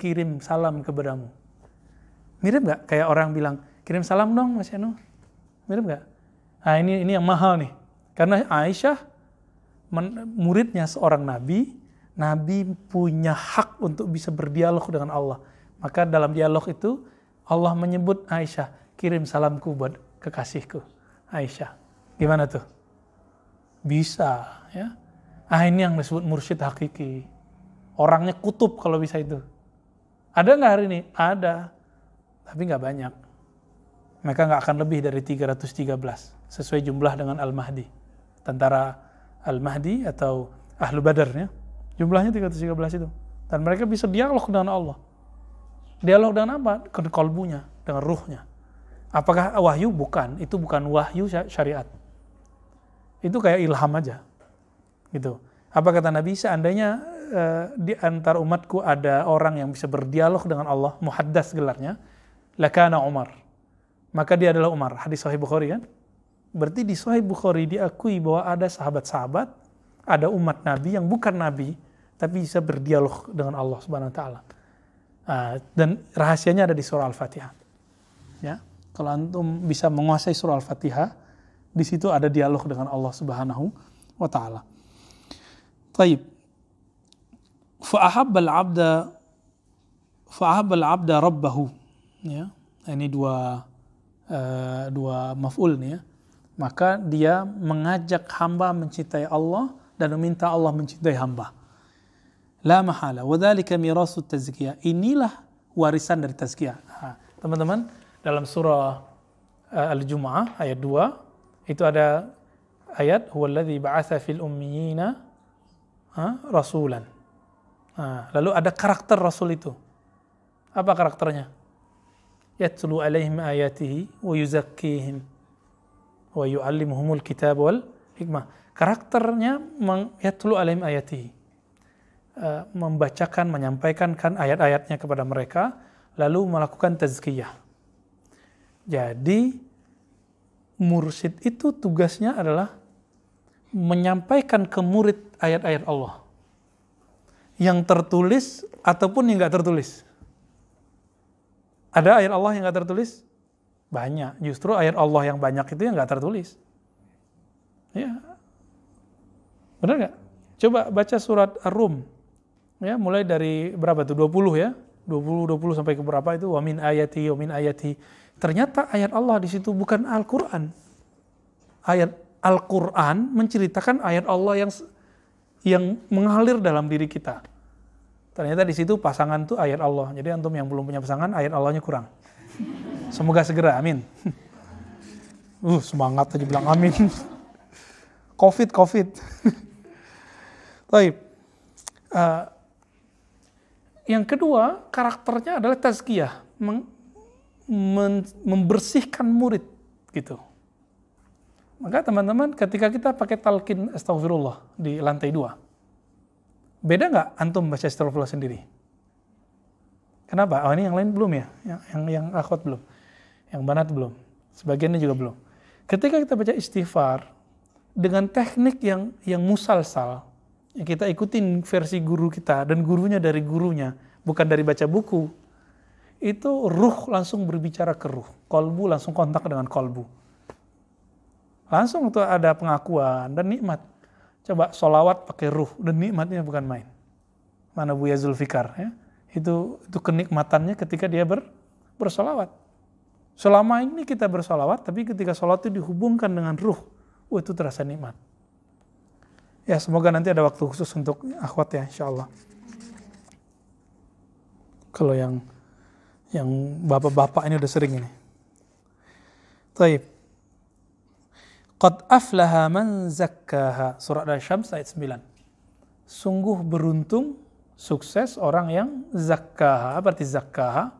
kirim salam kepadamu. Mirip nggak kayak orang bilang, kirim salam dong Mas Yanu? Mirip nggak? Nah ini, ini yang mahal nih. Karena Aisyah, muridnya seorang nabi, nabi punya hak untuk bisa berdialog dengan Allah. Maka dalam dialog itu, Allah menyebut Aisyah, kirim salamku buat kekasihku, Aisyah. Gimana tuh? Bisa, ya. Ah ini yang disebut mursyid hakiki. Orangnya kutub kalau bisa itu. Ada nggak hari ini? Ada. Tapi nggak banyak. Mereka nggak akan lebih dari 313. Sesuai jumlah dengan Al-Mahdi. Tentara Al-Mahdi atau Ahlu Badar ya. Jumlahnya 313 itu. Dan mereka bisa dialog dengan Allah. Dialog dengan apa? Dengan kolbunya, dengan ruhnya. Apakah wahyu? Bukan. Itu bukan wahyu syariat. Itu kayak ilham aja gitu. Apa kata Nabi? Seandainya Eh, di antar umatku ada orang yang bisa berdialog dengan Allah, muhaddas gelarnya, lakana Umar. Maka dia adalah Umar, hadis Sahih Bukhari kan? Berarti di Sahih Bukhari diakui bahwa ada sahabat-sahabat, ada umat Nabi yang bukan Nabi, tapi bisa berdialog dengan Allah Subhanahu wa taala. Ah, dan rahasianya ada di surah Al-Fatihah. Ya. Kalau antum bisa menguasai surah Al-Fatihah, di situ ada dialog dengan Allah Subhanahu wa taala. Taib. Fa'ahab al-abda Fa'ahab al-abda rabbahu ya. Ini dua uh, dua maf'ul nih ya. Maka dia mengajak hamba mencintai Allah dan meminta Allah mencintai hamba. La mahala. Wadhalika mirasu tazkiyah. Inilah warisan dari tazkiyah. Teman-teman, dalam surah uh, Al-Jumu'ah ayat 2, itu ada ayat, Huwaladhi ba'atha fil ummiyina rasulan. Nah, lalu ada karakter rasul itu. Apa karakternya? Yatlu alaihim ayatihi wa yuzakkihim wa yu'allimuhumul kitab wal hikmah. Karakternya yatlu alaihim ayatihi. Uh, membacakan, menyampaikan kan ayat-ayatnya kepada mereka, lalu melakukan tazkiyah. Jadi, mursyid itu tugasnya adalah menyampaikan ke murid ayat-ayat Allah yang tertulis ataupun yang nggak tertulis. Ada ayat Allah yang nggak tertulis? Banyak. Justru ayat Allah yang banyak itu yang nggak tertulis. Ya. Benar nggak? Coba baca surat Ar-Rum. Ya, mulai dari berapa tuh? 20 ya. 20 20 sampai ke berapa itu? Wa min ayati wa min ayati. Ternyata ayat Allah di situ bukan Al-Qur'an. Ayat Al-Quran menceritakan ayat Allah yang yang mengalir dalam diri kita. Ternyata di situ pasangan tuh ayat Allah. Jadi antum yang belum punya pasangan, ayat Allahnya kurang. Semoga segera, amin. Uh, semangat aja bilang amin. Covid, Covid. Baik. Uh, yang kedua, karakternya adalah tazkiyah. membersihkan murid gitu maka teman-teman ketika kita pakai talqin astagfirullah di lantai dua, beda nggak antum baca astagfirullah sendiri? Kenapa? Oh ini yang lain belum ya? Yang yang, yang akhwat belum? Yang banat belum? Sebagiannya juga belum. Ketika kita baca istighfar dengan teknik yang yang musalsal, yang kita ikutin versi guru kita dan gurunya dari gurunya, bukan dari baca buku, itu ruh langsung berbicara ke ruh, kolbu langsung kontak dengan kolbu Langsung tuh ada pengakuan dan nikmat. Coba solawat pakai ruh dan nikmatnya bukan main. Mana Buya Zulfikar ya. Itu itu kenikmatannya ketika dia ber, bersolawat. Selama ini kita bersolawat, tapi ketika sholat itu dihubungkan dengan ruh, oh itu terasa nikmat. Ya semoga nanti ada waktu khusus untuk akhwat ya insya Allah. Kalau yang yang bapak-bapak ini udah sering ini. Taib. Qad aflaha man zakkaha. Surat Al-Syams ayat 9. Sungguh beruntung, sukses orang yang zakkaha. Apa arti zakkaha?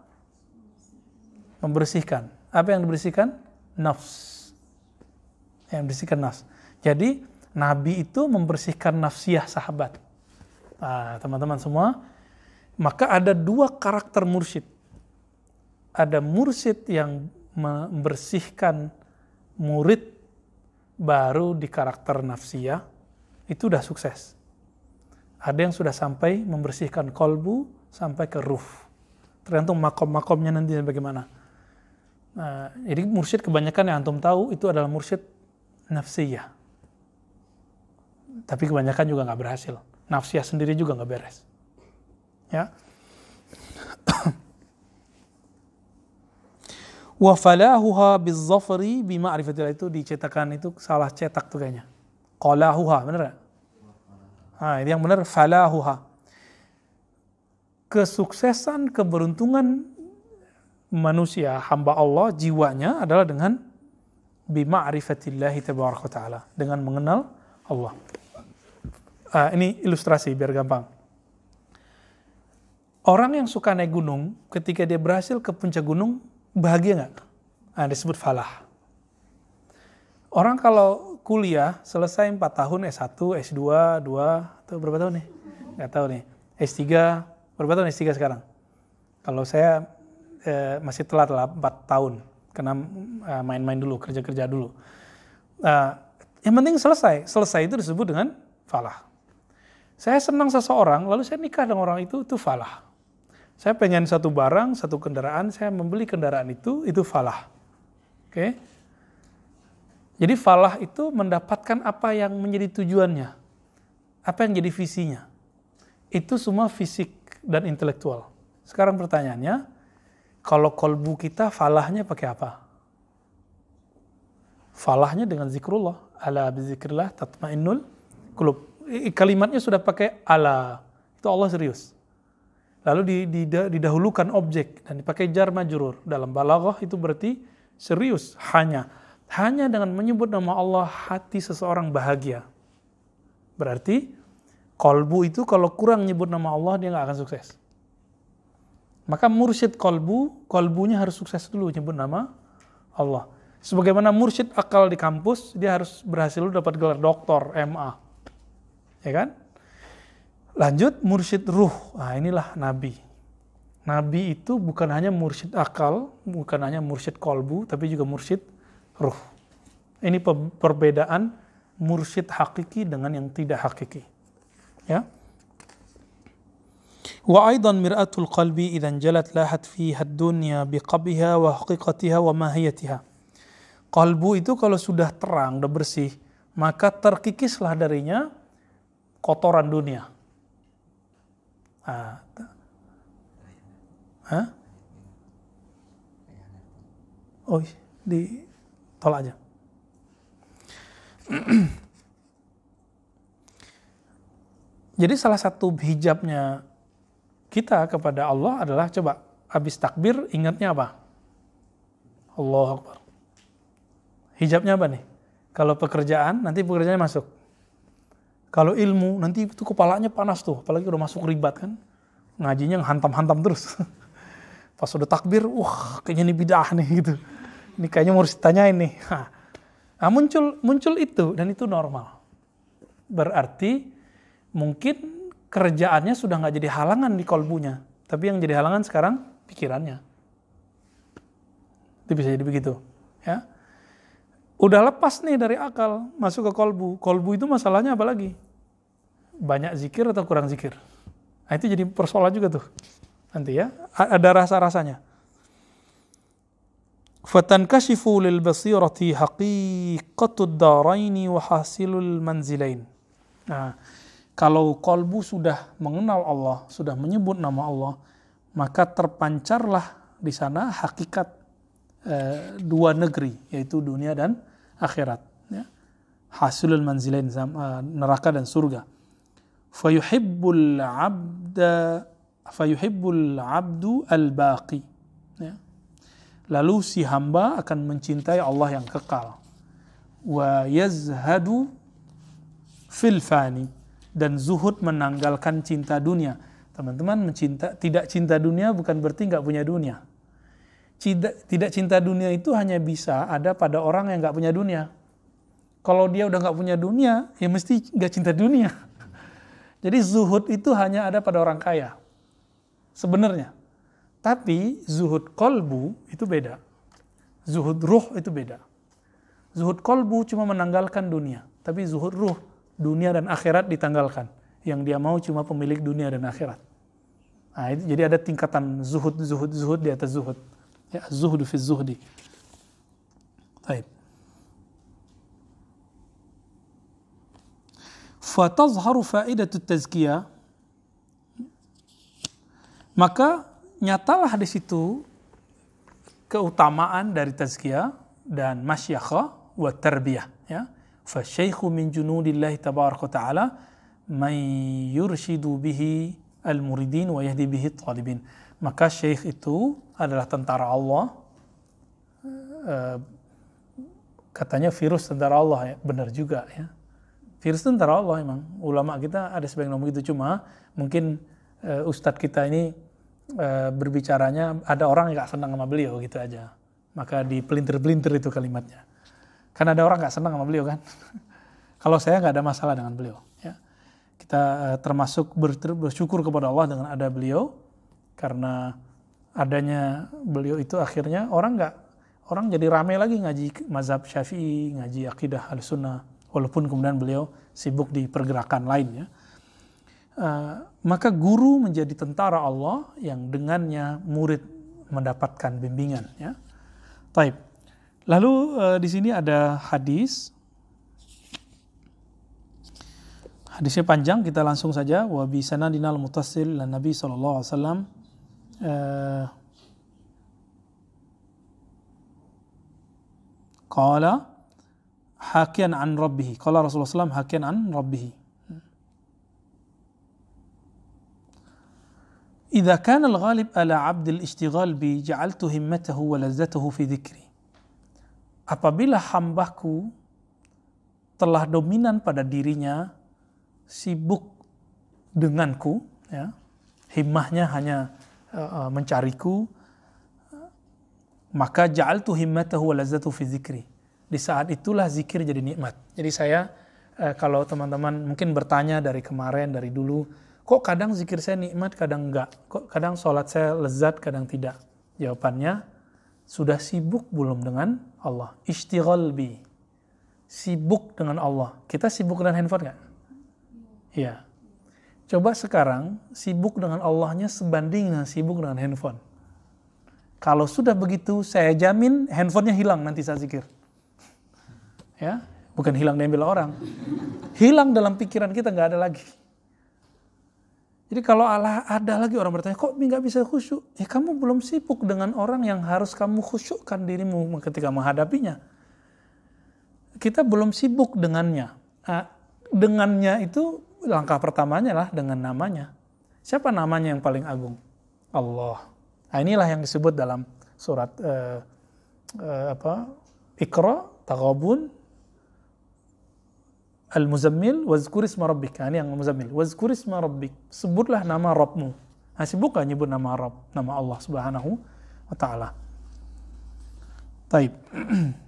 Membersihkan. Apa yang dibersihkan? Nafs. Yang membersihkan nafs. Jadi, Nabi itu membersihkan nafsiyah sahabat. Nah, teman-teman semua, maka ada dua karakter mursyid. Ada mursyid yang membersihkan murid baru di karakter nafsiyah, itu udah sukses. Ada yang sudah sampai membersihkan kolbu sampai ke ruh. Tergantung makom-makomnya nanti bagaimana. Nah, jadi mursyid kebanyakan yang antum tahu itu adalah mursyid nafsiyah. Tapi kebanyakan juga nggak berhasil. Nafsiyah sendiri juga nggak beres. Ya. Wa falahuha bizzafri bima'rifatillah itu dicetakan itu salah cetak tuh kayaknya. Qalahuha, bener gak? Nah, ini yang benar falahuha. Kesuksesan, keberuntungan manusia, hamba Allah, jiwanya adalah dengan bima'rifatillahi tabaraka ta'ala. Dengan mengenal Allah. Uh, ini ilustrasi biar gampang. Orang yang suka naik gunung, ketika dia berhasil ke puncak gunung, bahagia nggak? Nah, disebut falah. Orang kalau kuliah selesai 4 tahun S1, S2, 2, atau berapa tahun nih? Nggak tahu nih. S3, berapa tahun S3 sekarang? Kalau saya eh, masih telat lah 4 tahun, karena eh, main-main dulu, kerja-kerja dulu. Uh, yang penting selesai. Selesai itu disebut dengan falah. Saya senang seseorang, lalu saya nikah dengan orang itu, itu falah. Saya pengen satu barang, satu kendaraan, saya membeli kendaraan itu, itu falah. Oke. Okay? Jadi falah itu mendapatkan apa yang menjadi tujuannya. Apa yang jadi visinya. Itu semua fisik dan intelektual. Sekarang pertanyaannya, kalau kolbu kita falahnya pakai apa? Falahnya dengan zikrullah. Ala bizikrillah tatmainnul kulub. Kalimatnya sudah pakai ala. Itu Allah serius lalu didahulukan objek dan dipakai jar majrur dalam balaghah itu berarti serius hanya. Hanya dengan menyebut nama Allah hati seseorang bahagia. Berarti kolbu itu kalau kurang nyebut nama Allah dia nggak akan sukses. Maka mursyid kolbu kolbunya harus sukses dulu nyebut nama Allah. Sebagaimana mursyid akal di kampus dia harus berhasil dapat gelar doktor MA ya kan Lanjut mursyid ruh. Nah, inilah nabi. Nabi itu bukan hanya mursyid akal, bukan hanya mursyid kolbu, tapi juga mursyid ruh. Ini perbedaan mursyid hakiki dengan yang tidak hakiki. Ya. Wa aidan mir'atul qalbi idan jalat lahat fiha dunya biqabiha wa haqiqatiha wa mahiyatiha. Kalbu itu kalau sudah terang, sudah bersih, maka terkikislah darinya kotoran dunia Ah. Hah? Oh, di tolak aja. Jadi salah satu hijabnya kita kepada Allah adalah coba habis takbir ingatnya apa? Allah Akbar. Hijabnya apa nih? Kalau pekerjaan nanti pekerjaannya masuk. Kalau ilmu nanti itu kepalanya panas tuh, apalagi udah masuk ribat kan. Ngajinya hantam-hantam terus. Pas udah takbir, wah kayaknya ini bidah nih gitu. Ini kayaknya mau ditanyain nih. Nah, muncul muncul itu dan itu normal. Berarti mungkin kerjaannya sudah nggak jadi halangan di kolbunya, tapi yang jadi halangan sekarang pikirannya. Itu bisa jadi begitu, ya. Udah lepas nih dari akal, masuk ke kolbu. Kolbu itu masalahnya apa lagi? Banyak zikir atau kurang zikir? Nah, itu jadi persoalan juga tuh. Nanti ya, ada rasa-rasanya. Fatankashifu lil basirati haqiqatud daraini wa hasilul manzilain. Nah, kalau kolbu sudah mengenal Allah, sudah menyebut nama Allah, maka terpancarlah di sana hakikat eh, dua negeri, yaitu dunia dan akhirat ya. hasilul manzilain uh, neraka dan surga fayuhibbul abda fayuhibbul abdu al baqi ya. lalu si hamba akan mencintai Allah yang kekal wa yazhadu fil fani dan zuhud menanggalkan cinta dunia teman-teman mencinta tidak cinta dunia bukan berarti nggak punya dunia tidak, tidak cinta dunia itu hanya bisa ada pada orang yang nggak punya dunia. Kalau dia udah nggak punya dunia, ya mesti nggak cinta dunia. Jadi zuhud itu hanya ada pada orang kaya. Sebenarnya. Tapi zuhud kolbu itu beda. Zuhud ruh itu beda. Zuhud kolbu cuma menanggalkan dunia. Tapi zuhud ruh, dunia dan akhirat ditanggalkan. Yang dia mau cuma pemilik dunia dan akhirat. Nah, jadi ada tingkatan zuhud, zuhud, zuhud di atas zuhud. Zuhud fi zuhdi. Baik. Fatazharu faidatu tazkiyah maka nyatalah di situ keutamaan dari tazkiyah dan masyakhah wa tarbiyah ya fa syaikhu min junudillahi tabaraka taala man yurshidu bihi al muridin wa yahdi bihi talibin maka syekh itu adalah tentara Allah uh, katanya virus tentara Allah ya benar juga ya virus tentara Allah emang ulama kita ada sebagian ngomong gitu cuma mungkin uh, ustadz kita ini e, berbicaranya ada orang yang gak senang sama beliau gitu aja. Maka di pelintir-pelintir itu kalimatnya. Karena ada orang gak senang sama beliau kan. Kalau saya nggak ada masalah dengan beliau. Ya. Kita e, termasuk bersyukur kepada Allah dengan ada beliau karena adanya beliau itu akhirnya orang nggak orang jadi ramai lagi ngaji mazhab syafi'i, ngaji akidah al-sunnah. Walaupun kemudian beliau sibuk di pergerakan lain ya. Uh, maka guru menjadi tentara Allah yang dengannya murid mendapatkan bimbingan ya. Taib. Lalu uh, di sini ada hadis. Hadisnya panjang, kita langsung saja. Wa bi sanadinal mutasil lan Nabi uh, qala hakian an rabbih. Qala Rasulullah sallallahu hakian an rabbih. إذا كان الغالب على عبد الاشتغال بي جعلت همته ولذته في ذكري apabila hambaku telah dominan pada dirinya sibuk denganku ya himmahnya hanya uh, mencariku maka ja'altu himmatahu wa lazzatahu fi zikri di saat itulah zikir jadi nikmat jadi saya uh, kalau teman-teman mungkin bertanya dari kemarin dari dulu Kok kadang zikir saya nikmat, kadang enggak? Kok kadang sholat saya lezat, kadang tidak? Jawabannya, sudah sibuk belum dengan Allah? Ishtighal bi. Sibuk dengan Allah. Kita sibuk dengan handphone enggak? Iya. Coba sekarang sibuk dengan Allahnya sebanding dengan sibuk dengan handphone. Kalau sudah begitu, saya jamin handphonenya hilang nanti saya zikir. Ya, bukan hilang diambil orang. Hilang dalam pikiran kita nggak ada lagi. Jadi kalau Allah ada lagi orang bertanya, kok nggak bisa khusyuk? Ya kamu belum sibuk dengan orang yang harus kamu khusyukkan dirimu ketika menghadapinya. Kita belum sibuk dengannya. Nah, dengannya itu langkah pertamanya lah dengan namanya. Siapa namanya yang paling agung? Allah. Nah, inilah yang disebut dalam surat uh, uh, apa? Iqra, Taghabun, Al-Muzammil wazkur isma rabbik. Nah, ini yang Muzammil. Wazkur isma rabbik. Sebutlah nama Rabbmu. Nah, sibuk gak nyebut nama Rabb, nama Allah Subhanahu wa taala. Taib.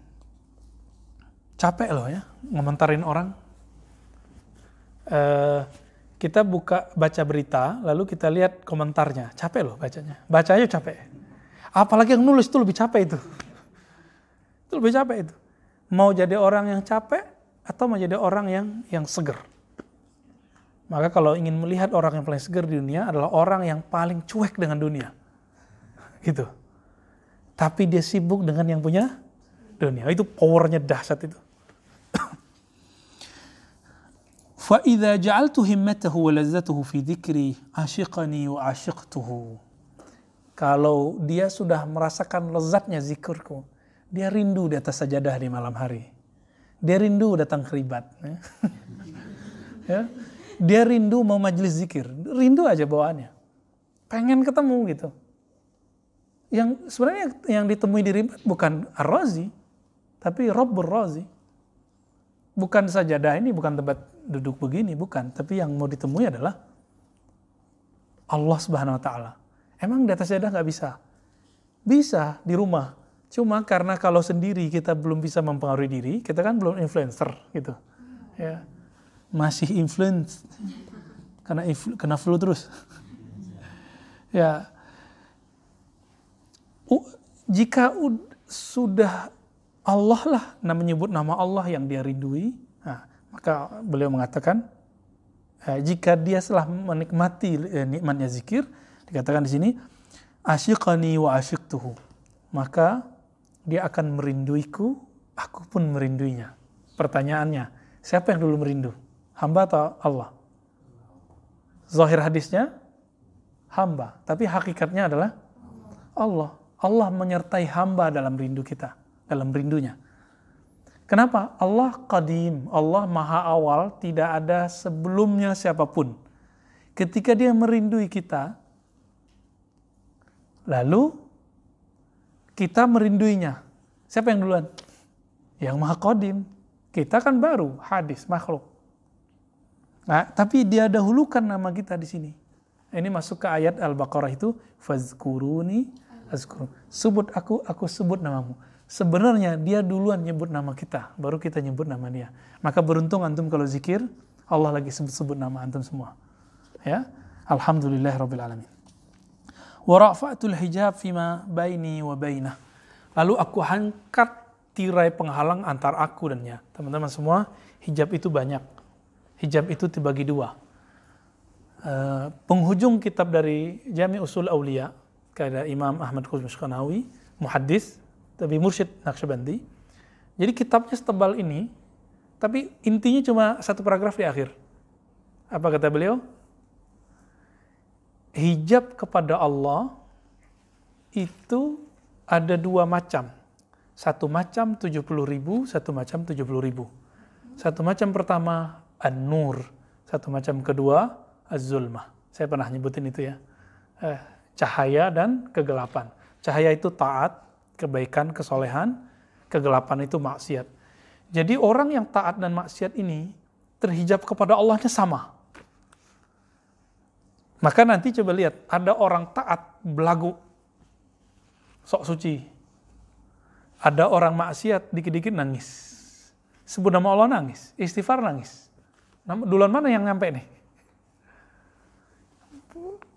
Capek loh ya ngomentarin orang. Uh, kita buka baca berita, lalu kita lihat komentarnya. Capek loh bacanya. Bacanya capek. Apalagi yang nulis itu lebih capek itu. Itu lebih capek itu. Mau jadi orang yang capek, atau menjadi orang yang yang seger. Maka kalau ingin melihat orang yang paling seger di dunia adalah orang yang paling cuek dengan dunia. Gitu. Tapi dia sibuk dengan yang punya dunia. Itu powernya dahsyat itu. فإذا جعلت همته ولذته في ذكري عشقني وعشقته kalau dia sudah merasakan lezatnya zikirku dia rindu di atas sajadah di malam hari dia rindu datang ke ribat. Ya. ya. Dia rindu mau majelis zikir. Rindu aja bawaannya. Pengen ketemu gitu. Yang sebenarnya yang ditemui di ribat bukan ar-razi, tapi Rabbur Razi. Bukan sajadah ini, bukan tempat duduk begini, bukan. Tapi yang mau ditemui adalah Allah Subhanahu Wa Taala. Emang di atas sajadah nggak bisa? Bisa di rumah, Cuma karena kalau sendiri kita belum bisa mempengaruhi diri, kita kan belum influencer gitu. Ya. Masih influence. Karena kena flu terus. ya. Uh, jika sudah Allah lah menyebut nama Allah yang dia rindui, nah, maka beliau mengatakan eh, jika dia setelah menikmati eh, nikmatnya zikir, Dikatakan di sini, asyiqani wa asyiqtuhu. Maka dia akan merinduiku, aku pun merinduinya. Pertanyaannya, siapa yang dulu merindu? Hamba atau Allah? Zahir hadisnya, hamba. Tapi hakikatnya adalah Allah. Allah menyertai hamba dalam rindu kita, dalam rindunya. Kenapa? Allah qadim, Allah maha awal, tidak ada sebelumnya siapa pun. Ketika dia merindui kita, lalu kita merinduinya. Siapa yang duluan? Yang maha qadim. Kita kan baru, hadis, makhluk. Nah, tapi dia dahulukan nama kita di sini. Ini masuk ke ayat Al-Baqarah itu, fazkuruni azkur. Sebut aku, aku sebut namamu. Sebenarnya dia duluan nyebut nama kita, baru kita nyebut nama dia. Maka beruntung antum kalau zikir, Allah lagi sebut-sebut nama antum semua. Ya, Alhamdulillah Rabbil Alamin. Wa hijab fima baini wa bainah. Lalu aku angkat tirai penghalang antar aku dan dia. Teman-teman semua, hijab itu banyak. Hijab itu dibagi dua. Uh, penghujung kitab dari Jami Usul Aulia, kata Imam Ahmad Khuzmus Khanawi, muhaddis, tapi mursyid Naqsyabandi. Jadi kitabnya setebal ini, tapi intinya cuma satu paragraf di akhir. Apa kata beliau? Hijab kepada Allah itu ada dua macam. Satu macam 70 ribu, satu macam 70 ribu. Satu macam pertama an-nur, satu macam kedua az-zulmah. Saya pernah nyebutin itu ya. Eh, cahaya dan kegelapan. Cahaya itu taat, kebaikan, kesolehan, kegelapan itu maksiat. Jadi orang yang taat dan maksiat ini terhijab kepada Allahnya sama. Maka nanti coba lihat, ada orang taat belagu, sok suci. Ada orang maksiat dikit-dikit nangis. Sebut nama Allah nangis, istighfar nangis. Duluan mana yang nyampe nih?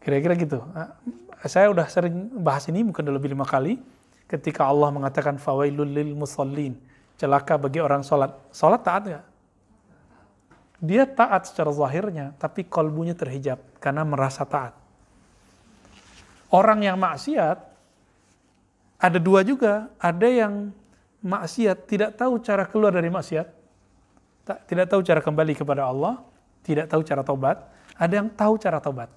Kira-kira gitu. Saya udah sering bahas ini mungkin lebih lima kali ketika Allah mengatakan fawailul lil musallin, celaka bagi orang salat. Salat taat nggak? Dia taat secara zahirnya, tapi kolbunya terhijab karena merasa taat. Orang yang maksiat, ada dua juga. Ada yang maksiat, tidak tahu cara keluar dari maksiat, tidak tahu cara kembali kepada Allah, tidak tahu cara taubat. Ada yang tahu cara taubat.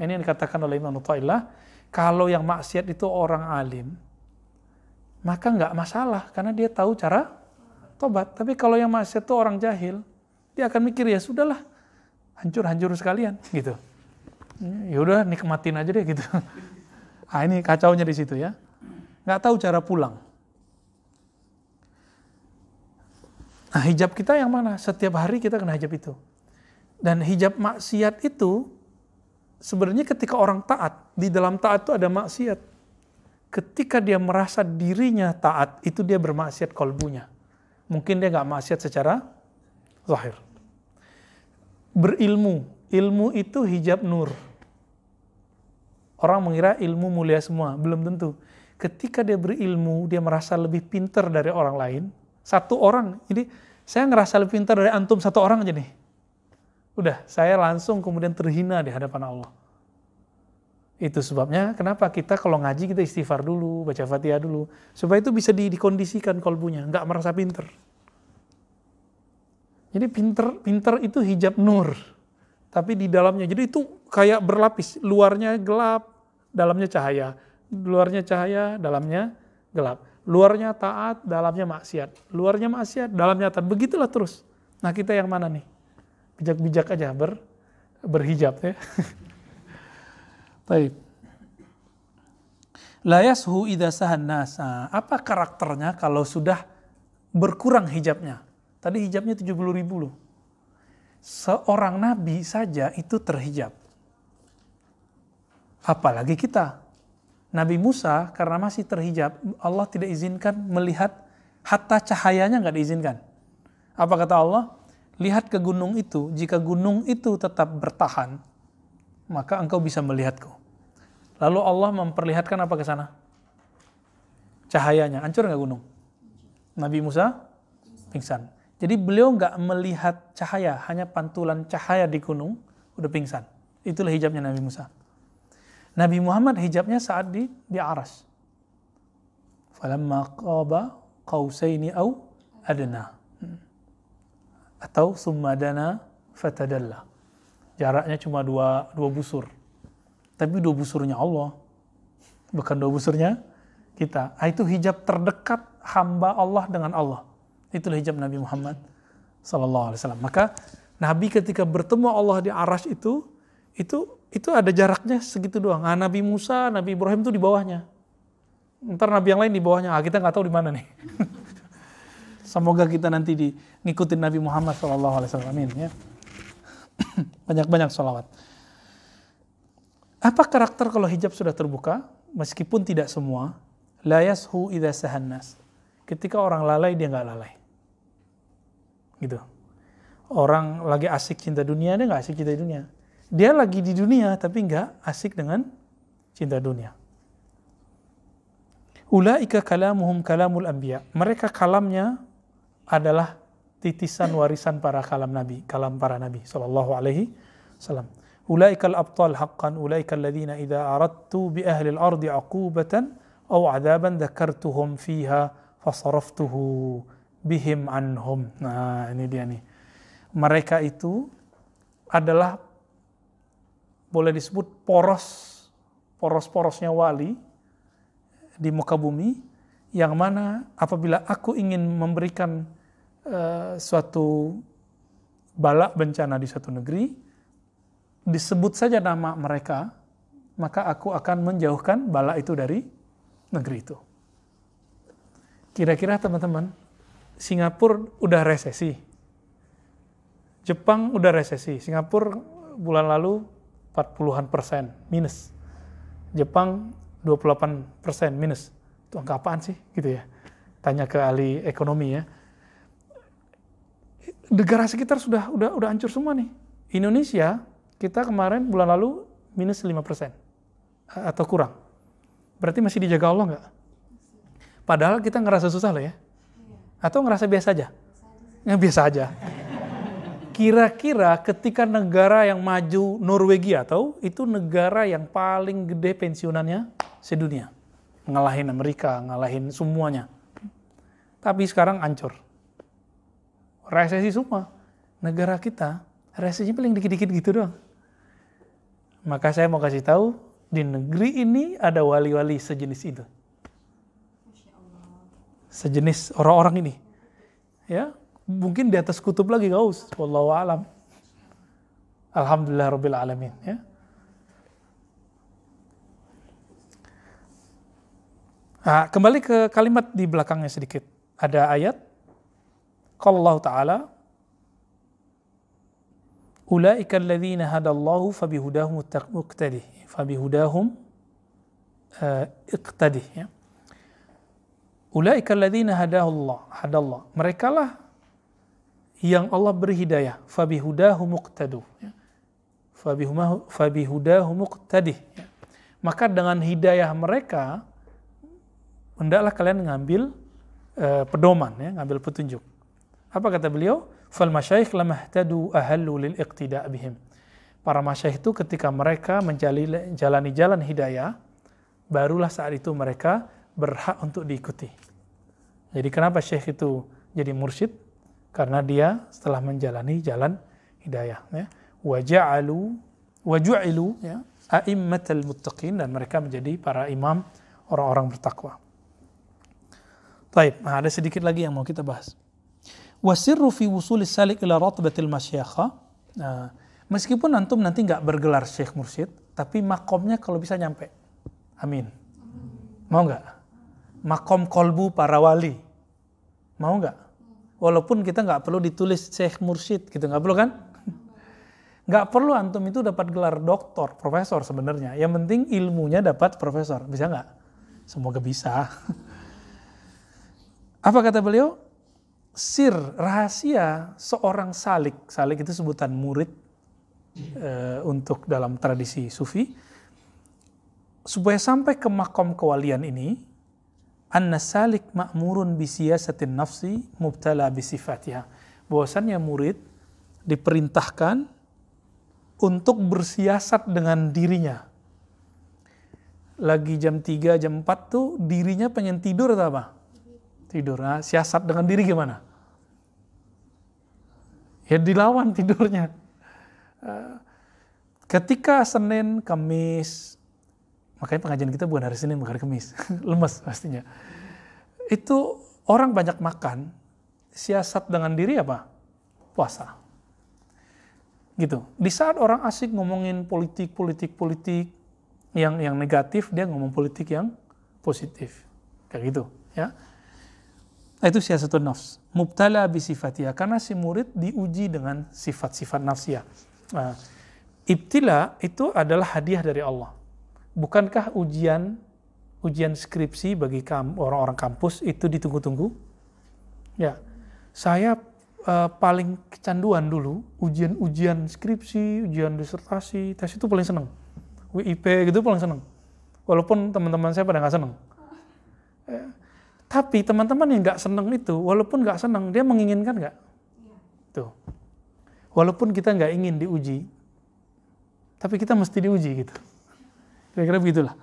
Ini yang dikatakan oleh Imam Nuttailah, kalau yang maksiat itu orang alim, maka nggak masalah karena dia tahu cara tobat. Tapi kalau yang masih itu orang jahil, dia akan mikir ya sudahlah, hancur-hancur sekalian gitu. Ya udah nikmatin aja deh gitu. Ah ini kacaunya di situ ya. Nggak tahu cara pulang. Nah hijab kita yang mana? Setiap hari kita kena hijab itu. Dan hijab maksiat itu sebenarnya ketika orang taat, di dalam taat itu ada maksiat ketika dia merasa dirinya taat, itu dia bermaksiat kolbunya. Mungkin dia nggak maksiat secara zahir. Berilmu, ilmu itu hijab nur. Orang mengira ilmu mulia semua, belum tentu. Ketika dia berilmu, dia merasa lebih pintar dari orang lain. Satu orang, ini saya ngerasa lebih pintar dari antum satu orang aja nih. Udah, saya langsung kemudian terhina di hadapan Allah. Itu sebabnya kenapa kita kalau ngaji kita istighfar dulu, baca fatihah dulu. Supaya itu bisa di, dikondisikan kolbunya, nggak merasa pinter. Jadi pinter, pinter itu hijab nur. Tapi di dalamnya, jadi itu kayak berlapis. Luarnya gelap, dalamnya cahaya. Luarnya cahaya, dalamnya gelap. Luarnya taat, dalamnya maksiat. Luarnya maksiat, dalamnya taat. Begitulah terus. Nah kita yang mana nih? Bijak-bijak aja ber, berhijab ya. Baik. La yashu nasa. Apa karakternya kalau sudah berkurang hijabnya? Tadi hijabnya 70 ribu loh. Seorang nabi saja itu terhijab. Apalagi kita. Nabi Musa karena masih terhijab, Allah tidak izinkan melihat hatta cahayanya nggak diizinkan. Apa kata Allah? Lihat ke gunung itu, jika gunung itu tetap bertahan, maka engkau bisa melihatku. Lalu Allah memperlihatkan apa ke sana? Cahayanya. Hancur nggak gunung? Nabi Musa pingsan. Jadi beliau nggak melihat cahaya, hanya pantulan cahaya di gunung, udah pingsan. Itulah hijabnya Nabi Musa. Nabi Muhammad hijabnya saat di di aras. Falamma qaba qausaini au adna. Atau summa dana fatadalla. Jaraknya cuma dua, dua busur. Tapi dua busurnya Allah. Bukan dua busurnya kita. Ah, itu hijab terdekat hamba Allah dengan Allah. Itulah hijab Nabi Muhammad Sallallahu Alaihi Wasallam. Maka Nabi ketika bertemu Allah di arash itu, itu itu ada jaraknya segitu doang. Nah, Nabi Musa, Nabi Ibrahim itu di bawahnya. Ntar Nabi yang lain di bawahnya. Ah, kita nggak tahu di mana nih. Semoga kita nanti di ngikutin Nabi Muhammad SAW. Amin. Ya. Banyak-banyak sholawat. Apa karakter kalau hijab sudah terbuka? Meskipun tidak semua. La yashu idha sahannas. Ketika orang lalai, dia nggak lalai. Gitu. Orang lagi asik cinta dunia, dia nggak asik cinta dunia dia lagi di dunia tapi nggak asik dengan cinta dunia. Ulaika kalamuhum kalamul anbiya. Mereka kalamnya adalah titisan warisan para kalam nabi, kalam para nabi sallallahu alaihi wasallam. Ulaika al-abtal haqqan, ulaika alladhina idza aradtu bi ahli al-ardi aqubatan aw adaban dzakartuhum fiha fasaraftuhu bihim anhum. Nah, ini dia nih. Mereka itu adalah boleh disebut poros poros-porosnya wali di muka bumi yang mana apabila aku ingin memberikan uh, suatu bala bencana di suatu negeri disebut saja nama mereka maka aku akan menjauhkan bala itu dari negeri itu kira-kira teman-teman Singapura udah resesi Jepang udah resesi Singapura bulan lalu 40-an persen minus. Jepang 28 persen minus. Itu angka apaan sih? Gitu ya. Tanya ke ahli ekonomi ya. Negara sekitar sudah udah udah hancur semua nih. Indonesia kita kemarin bulan lalu minus 5 persen atau kurang. Berarti masih dijaga Allah nggak? Padahal kita ngerasa susah loh ya. Atau ngerasa biasa aja? Nggak biasa aja. Kira-kira ketika negara yang maju Norwegia atau itu negara yang paling gede pensiunannya sedunia. Ngalahin Amerika, ngalahin semuanya. Tapi sekarang ancur. Resesi semua. Negara kita resesi paling dikit-dikit gitu doang. Maka saya mau kasih tahu di negeri ini ada wali-wali sejenis itu. Sejenis orang-orang ini. Ya, mungkin di atas kutub lagi gaus wallahu alam alhamdulillah rabbil alamin ya nah, kembali ke kalimat di belakangnya sedikit ada ayat kalau Allah taala ulaika ya. Ulaika alladzina hadahullah hadallah. Mereka lah yang Allah beri hidayah. Ya. ya. maka dengan hidayah mereka hendaklah kalian ngambil uh, pedoman ya ngambil petunjuk. Apa kata beliau fal masyayikh lamahtadu ahallu lil iqtida' para masyayikh itu ketika mereka menjalani jalan hidayah barulah saat itu mereka berhak untuk diikuti jadi kenapa syekh itu jadi mursyid karena dia setelah menjalani jalan hidayah ya waja'alu waju'ilu ya a'immatal muttaqin dan mereka menjadi para imam orang-orang bertakwa. Baik, nah ada sedikit lagi yang mau kita bahas. Wasirru fi wusuli salik ila ratbatil masyayikha. Nah, meskipun antum nanti nggak bergelar syekh mursyid, tapi makomnya kalau bisa nyampe. Amin. Mau nggak? Makom kolbu para wali. Mau nggak? Walaupun kita nggak perlu ditulis Syekh Mursyid gitu, nggak perlu kan? Nggak perlu antum itu dapat gelar doktor, profesor sebenarnya. Yang penting ilmunya dapat profesor. Bisa nggak? Semoga bisa. Apa kata beliau? Sir, rahasia seorang salik. Salik itu sebutan murid e, untuk dalam tradisi sufi. Supaya sampai ke makom kewalian ini, anna salik ma'murun bisiyasatin nafsi mubtala bisifatiha. Bahwasannya murid diperintahkan untuk bersiasat dengan dirinya lagi jam 3, jam 4 tuh dirinya pengen tidur atau apa? Tidur. Nah, siasat dengan diri gimana? Ya dilawan tidurnya. Eh, ketika Senin, Kamis, makanya pengajian kita bukan hari Senin, bukan hari Kamis. Lemes pastinya. Itu orang banyak makan, siasat dengan diri apa? Puasa. Gitu. Di saat orang asik ngomongin politik, politik, politik, yang yang negatif, dia ngomong politik yang positif. Kayak gitu, ya. Nah, itu siasatun nafs. Mubtala bisifatia. Karena si murid diuji dengan sifat-sifat nafsiyah. Nah, ibtila itu adalah hadiah dari Allah. Bukankah ujian ujian skripsi bagi orang-orang kampus itu ditunggu-tunggu? Ya, saya uh, paling kecanduan dulu ujian-ujian skripsi, ujian disertasi, tes itu paling seneng. WIP gitu paling seneng. Walaupun teman-teman saya pada nggak seneng. Eh, tapi teman-teman yang nggak seneng itu, walaupun nggak seneng, dia menginginkan nggak? Iya. Tuh. Walaupun kita nggak ingin diuji, tapi kita mesti diuji gitu. Kira-kira begitulah.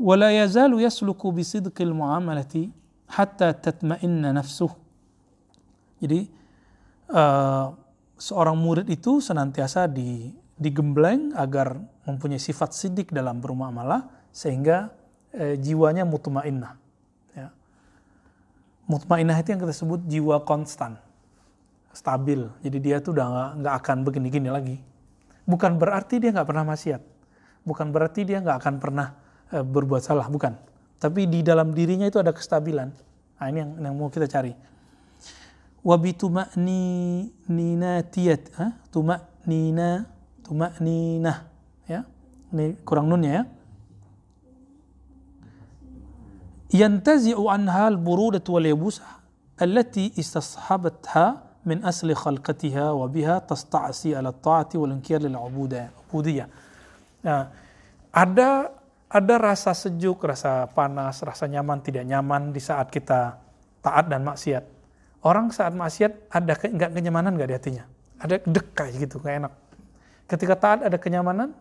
Wala yazalu yasluku bisidqil muamalati hatta tatma'inna nafsuh. Jadi uh, seorang murid itu senantiasa di, digembleng agar mempunyai sifat sidik dalam bermuamalah sehingga uh, jiwanya mutmainnah mutmainah itu yang kita sebut jiwa konstan, stabil. Jadi dia tuh udah nggak akan begini-gini lagi. Bukan berarti dia nggak pernah maksiat, bukan berarti dia nggak akan pernah e, berbuat salah, bukan. Tapi di dalam dirinya itu ada kestabilan. Nah, ini yang, yang mau kita cari. Wabituma ni nina tiat, ha? tuma nina, tuma nina, ya. Ini kurang nunnya ya yantazi'u anha al-burudat wal yabusah allati istashabatha min asli khalqatiha wa biha tasta'si ala ta'ati wal inkiyar lil ada ada rasa sejuk, rasa panas, rasa nyaman, tidak nyaman di saat kita taat dan maksiat. Orang saat maksiat ada ke, nggak kenyamanan nggak di hatinya? Ada dek gitu, enggak enak. Ketika taat ada kenyamanan,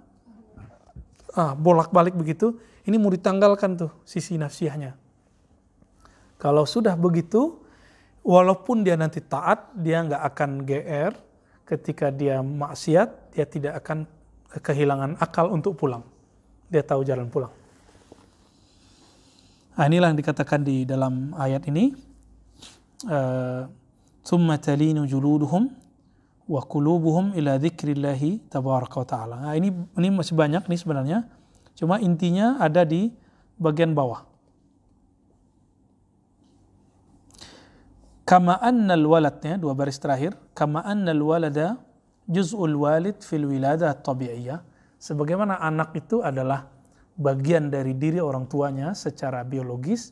ah, bolak-balik begitu, ini mau ditanggalkan tuh sisi nafsiyahnya. Kalau sudah begitu, walaupun dia nanti taat, dia nggak akan GR. Ketika dia maksiat, dia tidak akan kehilangan akal untuk pulang. Dia tahu jalan pulang. Nah, inilah yang dikatakan di dalam ayat ini. Summa talinu juluduhum wa qulubuhum ila dzikrillahi tabaraka wa ta'ala. Nah, ini ini masih banyak nih sebenarnya. Cuma intinya ada di bagian bawah. Kama annal waladnya, dua baris terakhir. Kama annal walada juz'ul walid fil wilada tabi'iyah. Sebagaimana anak itu adalah bagian dari diri orang tuanya secara biologis.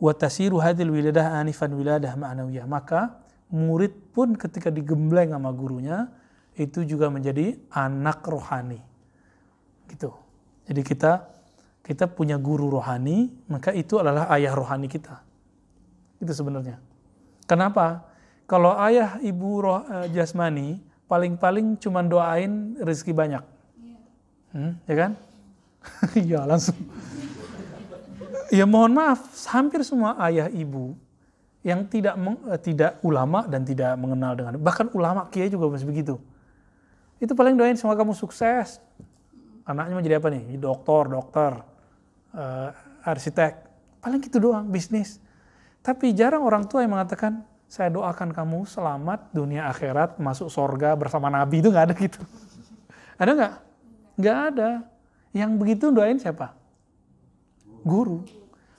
Watasiru hadil wiladah anifan wiladah ma'nawiyah. Maka murid pun ketika digembleng sama gurunya, itu juga menjadi anak rohani. Gitu. Jadi kita kita punya guru rohani, maka itu adalah ayah rohani kita. Itu sebenarnya. Kenapa? Kalau ayah ibu roh, uh, jasmani paling-paling cuma doain rezeki banyak. Hmm, ya kan? Iya langsung. ya mohon maaf, hampir semua ayah ibu yang tidak meng, uh, tidak ulama dan tidak mengenal dengan bahkan ulama kiai juga masih begitu. Itu paling doain semoga kamu sukses, anaknya mau jadi apa nih? Dokter dokter uh, arsitek. Paling gitu doang bisnis. Tapi jarang orang tua yang mengatakan saya doakan kamu selamat dunia akhirat masuk sorga bersama nabi. Itu nggak ada gitu. Ada nggak? Nggak ada. Yang begitu doain siapa? Guru.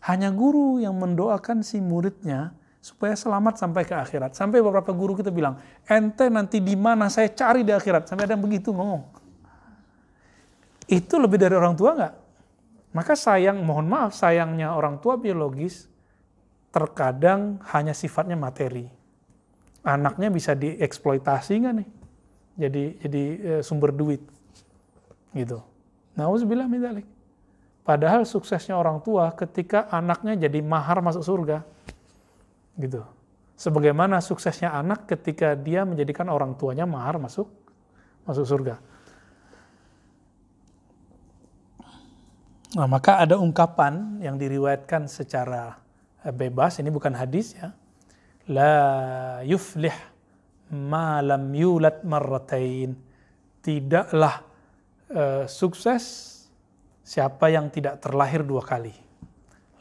Hanya guru yang mendoakan si muridnya supaya selamat sampai ke akhirat. Sampai beberapa guru kita bilang, ente nanti di mana saya cari di akhirat. Sampai ada yang begitu ngomong itu lebih dari orang tua nggak? Maka sayang, mohon maaf, sayangnya orang tua biologis terkadang hanya sifatnya materi. Anaknya bisa dieksploitasi nggak nih? Jadi jadi e, sumber duit, gitu. Nauzubillah min. Padahal suksesnya orang tua ketika anaknya jadi mahar masuk surga, gitu. Sebagaimana suksesnya anak ketika dia menjadikan orang tuanya mahar masuk masuk surga. Nah, maka ada ungkapan yang diriwayatkan secara eh, bebas, ini bukan hadis ya. La yuflih ma lam yulat marratain. Tidaklah uh, sukses siapa yang tidak terlahir dua kali.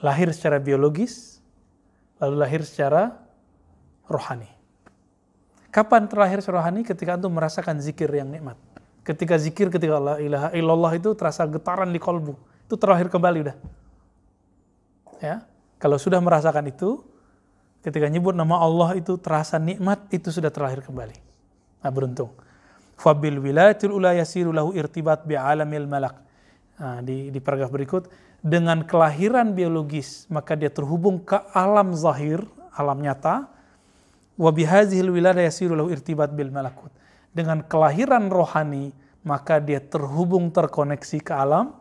Lahir secara biologis, lalu lahir secara rohani. Kapan terlahir secara rohani? Ketika antum merasakan zikir yang nikmat. Ketika zikir, ketika la ilaha illallah itu terasa getaran di kolbu itu terlahir kembali udah. Ya, kalau sudah merasakan itu, ketika nyebut nama Allah itu terasa nikmat, itu sudah terlahir kembali. Nah, beruntung. Fabil wilayatil ula lahu irtibat bi alamil malak. Nah, di, di paragraf berikut, dengan kelahiran biologis, maka dia terhubung ke alam zahir, alam nyata, wa bihazihil lahu irtibat bil malakut. Dengan kelahiran rohani, maka dia terhubung terkoneksi ke alam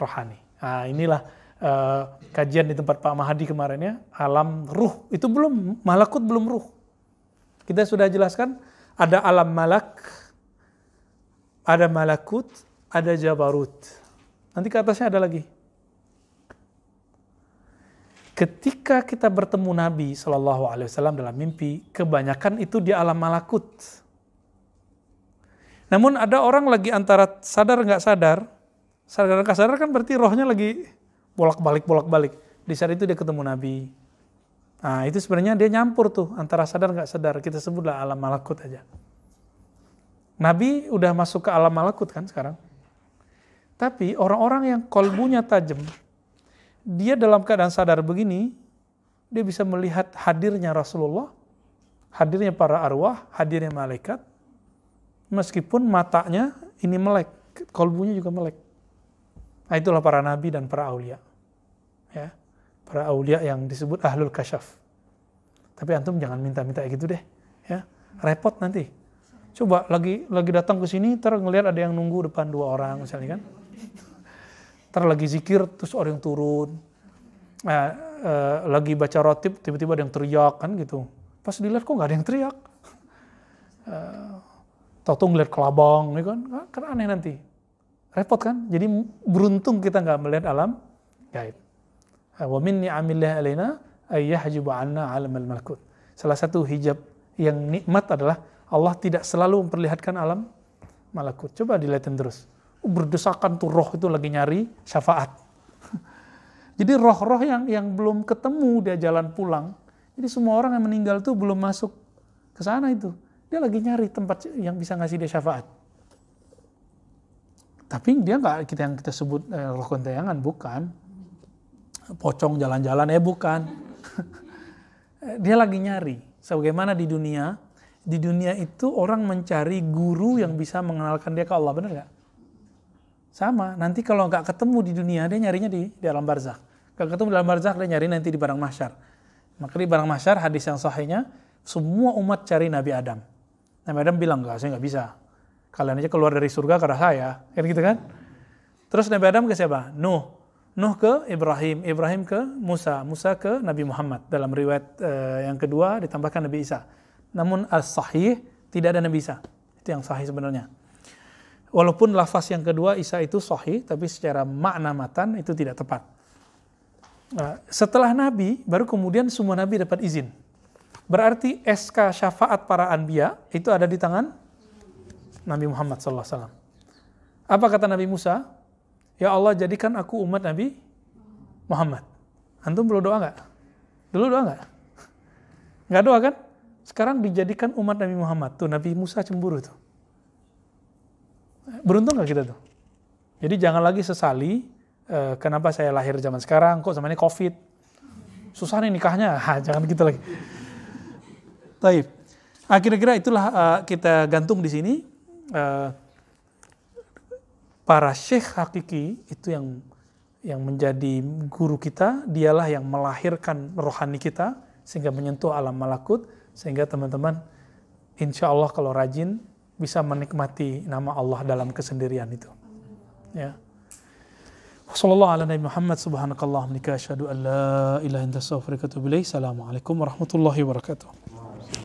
rohani. Nah, inilah uh, kajian di tempat Pak Mahadi kemarin ya, alam ruh. Itu belum, malakut belum ruh. Kita sudah jelaskan, ada alam malak, ada malakut, ada jabarut. Nanti ke atasnya ada lagi. Ketika kita bertemu Nabi Shallallahu Alaihi Wasallam dalam mimpi, kebanyakan itu di alam malakut. Namun ada orang lagi antara sadar nggak sadar, sadar nggak sadar kan berarti rohnya lagi bolak-balik bolak-balik. Di saat itu dia ketemu Nabi. Nah itu sebenarnya dia nyampur tuh antara sadar nggak sadar. Kita sebutlah alam malakut aja. Nabi udah masuk ke alam malakut kan sekarang. Tapi orang-orang yang kolbunya tajam, dia dalam keadaan sadar begini, dia bisa melihat hadirnya Rasulullah, hadirnya para arwah, hadirnya malaikat, meskipun matanya ini melek, kolbunya juga melek. Nah, itulah para nabi dan para aulia. Ya. Para aulia yang disebut ahlul kasyaf. Tapi antum jangan minta-minta gitu deh, ya. Repot nanti. Coba lagi lagi datang ke sini ter ngelihat ada yang nunggu depan dua orang misalnya kan. Ter lagi zikir terus orang yang turun. Nah, eh, lagi baca rotib tiba-tiba ada yang teriak kan gitu. Pas dilihat kok nggak ada yang teriak. Eh, Tahu-tahu ngeliat kelabang, ya kan? Kan aneh nanti. Repot kan? Jadi beruntung kita nggak melihat alam gaib. Wa min ni'amillah alaina ayyahjibu anna alam al-malakut. Salah satu hijab yang nikmat adalah Allah tidak selalu memperlihatkan alam malakut. Coba dilihatin terus. Berdesakan tuh roh itu lagi nyari syafaat. Jadi roh-roh yang yang belum ketemu dia jalan pulang. Jadi semua orang yang meninggal tuh belum masuk ke sana itu. Dia lagi nyari tempat yang bisa ngasih dia syafaat. Tapi dia nggak kita yang kita sebut eh, roh gentayangan bukan. Pocong jalan-jalan eh bukan. dia lagi nyari. Sebagaimana di dunia, di dunia itu orang mencari guru yang bisa mengenalkan dia ke Allah, benar nggak? Sama. Nanti kalau nggak ketemu di dunia, dia nyarinya di, di alam barzakh. Kalau ketemu di alam barzakh, dia nyari nanti di barang mahsyar. Maka di barang mahsyar, hadis yang sahihnya, semua umat cari Nabi Adam. Nabi Adam bilang, enggak, saya nggak bisa kalian aja keluar dari surga karena saya, kan gitu kan? Terus Nabi Adam ke siapa? Nuh. Nuh ke Ibrahim, Ibrahim ke Musa, Musa ke Nabi Muhammad. Dalam riwayat uh, yang kedua ditambahkan Nabi Isa. Namun as-sahih tidak ada Nabi Isa. Itu yang sahih sebenarnya. Walaupun lafaz yang kedua Isa itu sahih, tapi secara makna matan itu tidak tepat. Uh, setelah Nabi, baru kemudian semua Nabi dapat izin. Berarti SK syafaat para anbiya itu ada di tangan Nabi Muhammad SAW. Apa kata Nabi Musa? Ya Allah jadikan aku umat Nabi Muhammad. Antum perlu doa nggak? Dulu doa nggak? Nggak doa kan? Sekarang dijadikan umat Nabi Muhammad. Tuh Nabi Musa cemburu tuh. Beruntung nggak kita tuh? Jadi jangan lagi sesali uh, kenapa saya lahir zaman sekarang, kok zamannya COVID. Susah nih nikahnya. Ha, jangan gitu lagi. Taib. Nah, kira-kira itulah uh, kita gantung di sini. Eh, para syekh hakiki itu yang yang menjadi guru kita, dialah yang melahirkan rohani kita sehingga menyentuh alam malakut sehingga teman-teman insya Allah kalau rajin bisa menikmati nama Allah dalam kesendirian itu. Ya. Wassalamualaikum warahmatullahi wabarakatuh. Assalamualaikum warahmatullahi wabarakatuh.